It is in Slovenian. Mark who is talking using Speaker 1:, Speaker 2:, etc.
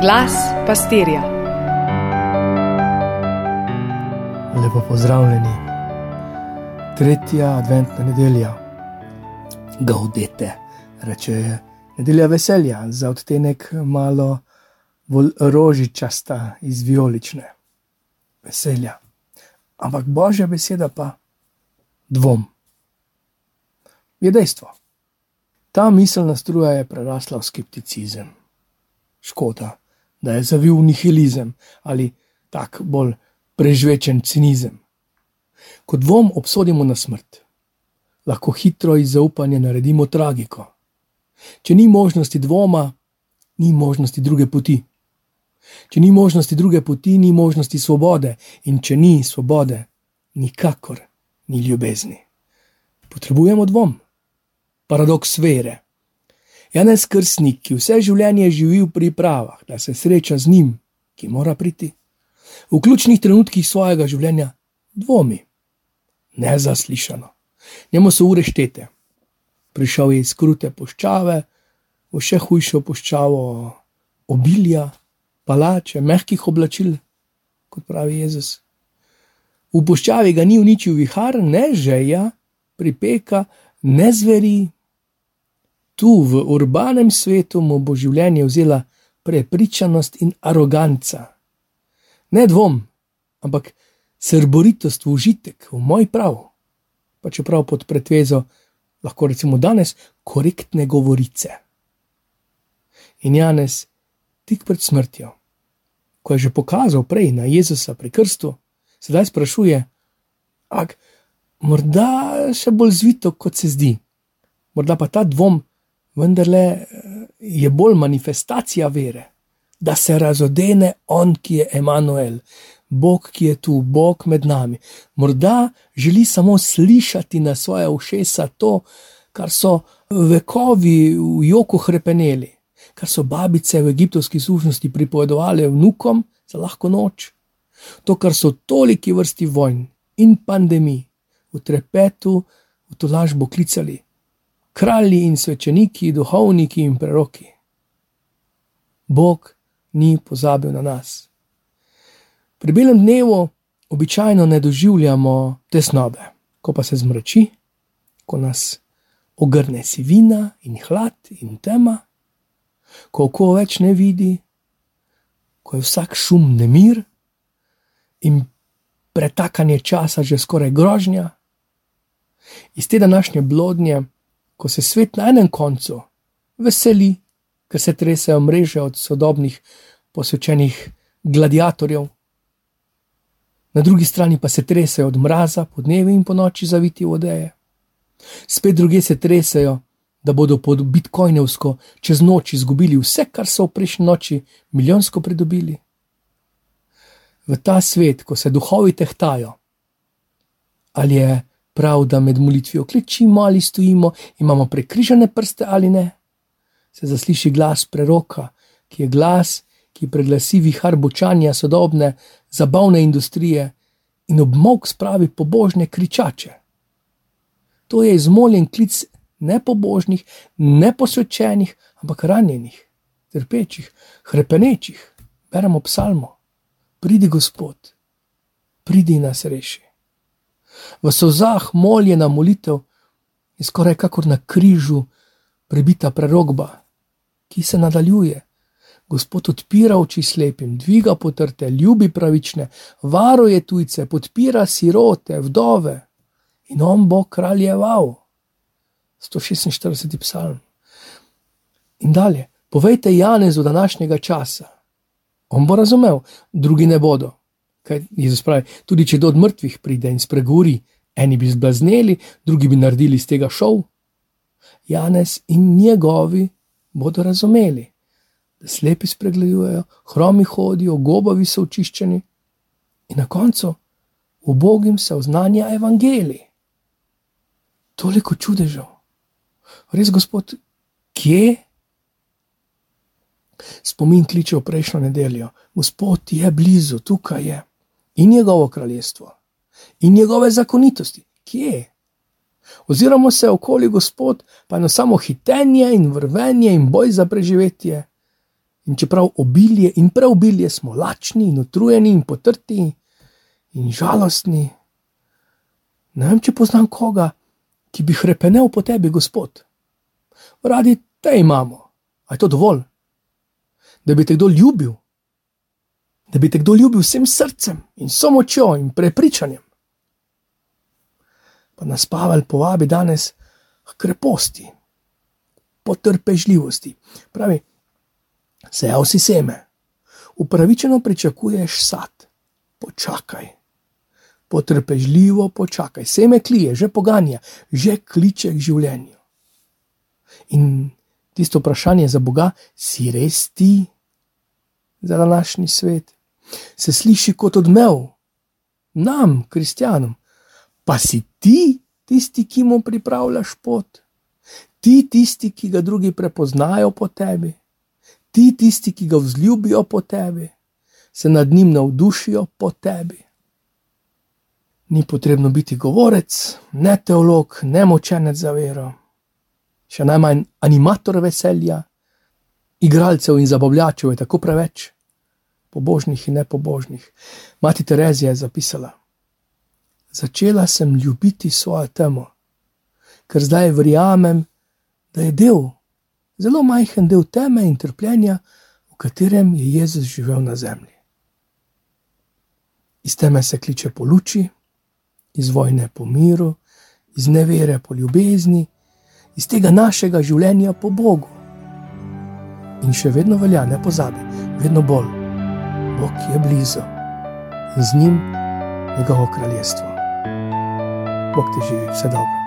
Speaker 1: Glas pastirja.
Speaker 2: Lepo pozdravljeni. Tretja adventna nedelja. Gaudete, reče nedelja veselja, za odtenek malo rožičasta iz violične. Veselja. Ampak božja beseda pa dvom. Je dejstvo. Ta miselna struja je prerasla v skepticizem. Škoda, da je zavil v nihilizem ali tak bolj prežvečen cinizem. Ko dvom obsodimo na smrt, lahko hitro iz zaupanja naredimo tragiko. Če ni možnosti dvoma, ni možnosti druge poti. Če ni možnosti druge poti, ni možnosti svobode, in če ni svobode, nikakor ni ljubezni. Potrebujemo dvom, paradoks vere. Janez Krstnik, ki vse življenje živi v pripravah, da se sreča z njim, ki mora priti, v ključnih trenutkih svojega življenja dvomi, nezaslišano. Njemu so ure štete. Prišel je iz krute puščave, v še hujšo puščavo obilja, palače, mehkih oblačil, kot pravi Jezus. V puščavi ga ni uničil vihar, ne žeja, pripeka, ne zveri. Tu, v urbanem svetu, mu bo življenje vzela prepričanost in aroganca. Ne dvom, ampak srboritost v užitek, v moj prav, pa čeprav pod pretvezo, lahko rečemo danes, korektne govorice. In Janes, tik pred smrtjo, ko je že pokazal prej na Jezusa pri krstu, sedaj sprašuje: Ak, morda še bolj zvito, kot se zdi, morda pa ta dvom vendarle eh, je bolj manifestacija vere, da se razodene On, ki je Emanuel, Bog, ki je tu, Bog med nami. Morda želi samo slišati na svoje ušesa to, kar so vekovi v joku krepeneli, kar so babice v egiptovski služnosti pripovedovali vnukom za lahko noč. To, kar so toliki vrsti vojn in pandemij v trepetu, v to lažbo klicali, kralji in svečeniki, duhovniki in preroki. Bog ni pozabil na nas. Pri belem dnevu običajno ne doživljamo tesnobe, ko pa se zmrači, ko nas ogrne sivina in hlad in tema, ko oko več ne vidi, ko je vsak šum nemir in pretakanje časa že skoraj grožnja. Iz te današnje blodnje, ko se svet na enem koncu veseli, ker se tresajo mreže od sodobnih posvečenih gladiatorjev, na drugi strani pa se tresajo od mraza, po dnevi in po noči zaviti v odeje. Spet druge se tresajo, da bodo pod bitcoinovsko čez noč izgubili vse, kar so v prejšnji noči milijonsko pridobili. V ta svet, ko se duhovi tehtajo, ali je prav, da med molitvijo kličimo ali stojimo, imamo prekrižene prste ali ne, se zasliši glas preroka, ki je glas, ki preglasi vihar bočanja sodobne zabavne industrije in obmok spravi pobožne kričače. To je izmoljen klic nepobožnih, neposvečenih, ampak ranjenih, trpečih, krepenečih. Beremo psalmo: Pridi, Gospod, pridi nas reši. V sozah moljena molitev je skoraj kakor na križu prebita prerogba, ki se nadaljuje. Gospod odpira oči slepim, dviga potrte, ljubi pravične, varuje tujce, podpira sirote, vdove in on bo kraljeval. 146. psalm. In dalje, povejte Janezu današnjega časa. On bo razumel, drugi ne bodo. Kaj Jezus pravi, tudi če do mrtvih pride in spregovori, eni bi zblazneli, drugi bi naredili iz tega šov. Janez in njegovi bodo razumeli, da slepi spregledujejo, hromi hodijo, gobovi so očiščeni in na koncu v Bogim se oznanja evangelij. Toliko čudežev. Res, Gospod, kje? Spomin kliče v prejšnjo nedeljo, Gospod je blizu, tukaj je in njegovo kraljestvo in njegove zakonitosti, kje? Oziroma se okoli Gospod, pa eno samo hitenje in vrvenje in boj za preživetje. In čeprav obilje in preobilje smo lačni in utrujeni in potrti in žalostni, ne vem, če poznam koga, ki bi hrepenel po tebi, Gospod. Radi te imamo, a je to dovolj, da bi te kdo ljubil, da bi te kdo ljubil vsem srcem in so močjo in prepričanjem. Pa nas Pavel povabi danes k kreposti, potrpežljivosti. Pravi, sejav si seme, upravičeno pričakuješ sad, počakaj. Potrpežljivo počakaj, seme klije, že poganja, že kliče k življenju. In tisto vprašanje za Boga, si res ti za današnji svet, se sliši kot odmev nam, kristjanom, pa si ti tisti, ki mu pripravljaš pot, ti tisti, ki ga drugi prepoznajo po tebi, ti tisti, ki ga vzljubijo po tebi, se nad njim navdušijo po tebi. Ni potrebno biti govorec, ne teolog, ne močenec za vero, še najmanj animator veselja, igralcev in zabavljačev je tako preveč, pobožnih in nepobožnih. Mati Terezija je zapisala: Začela sem ljubiti svojo temo, ker zdaj verjamem, da je del, zelo majhen del teme in trpljenja, v katerem je Jezus živel na zemlji. Iz teme se kliče po luči, iz vojne po miru, iz nevere po ljubezni, iz tega našega življenja po Bogu. In še vedno velja, ne pozabi, vedno bolj. Bog je blizu in z njim njegovo kraljestvo. Bog ti živi, vse dobro.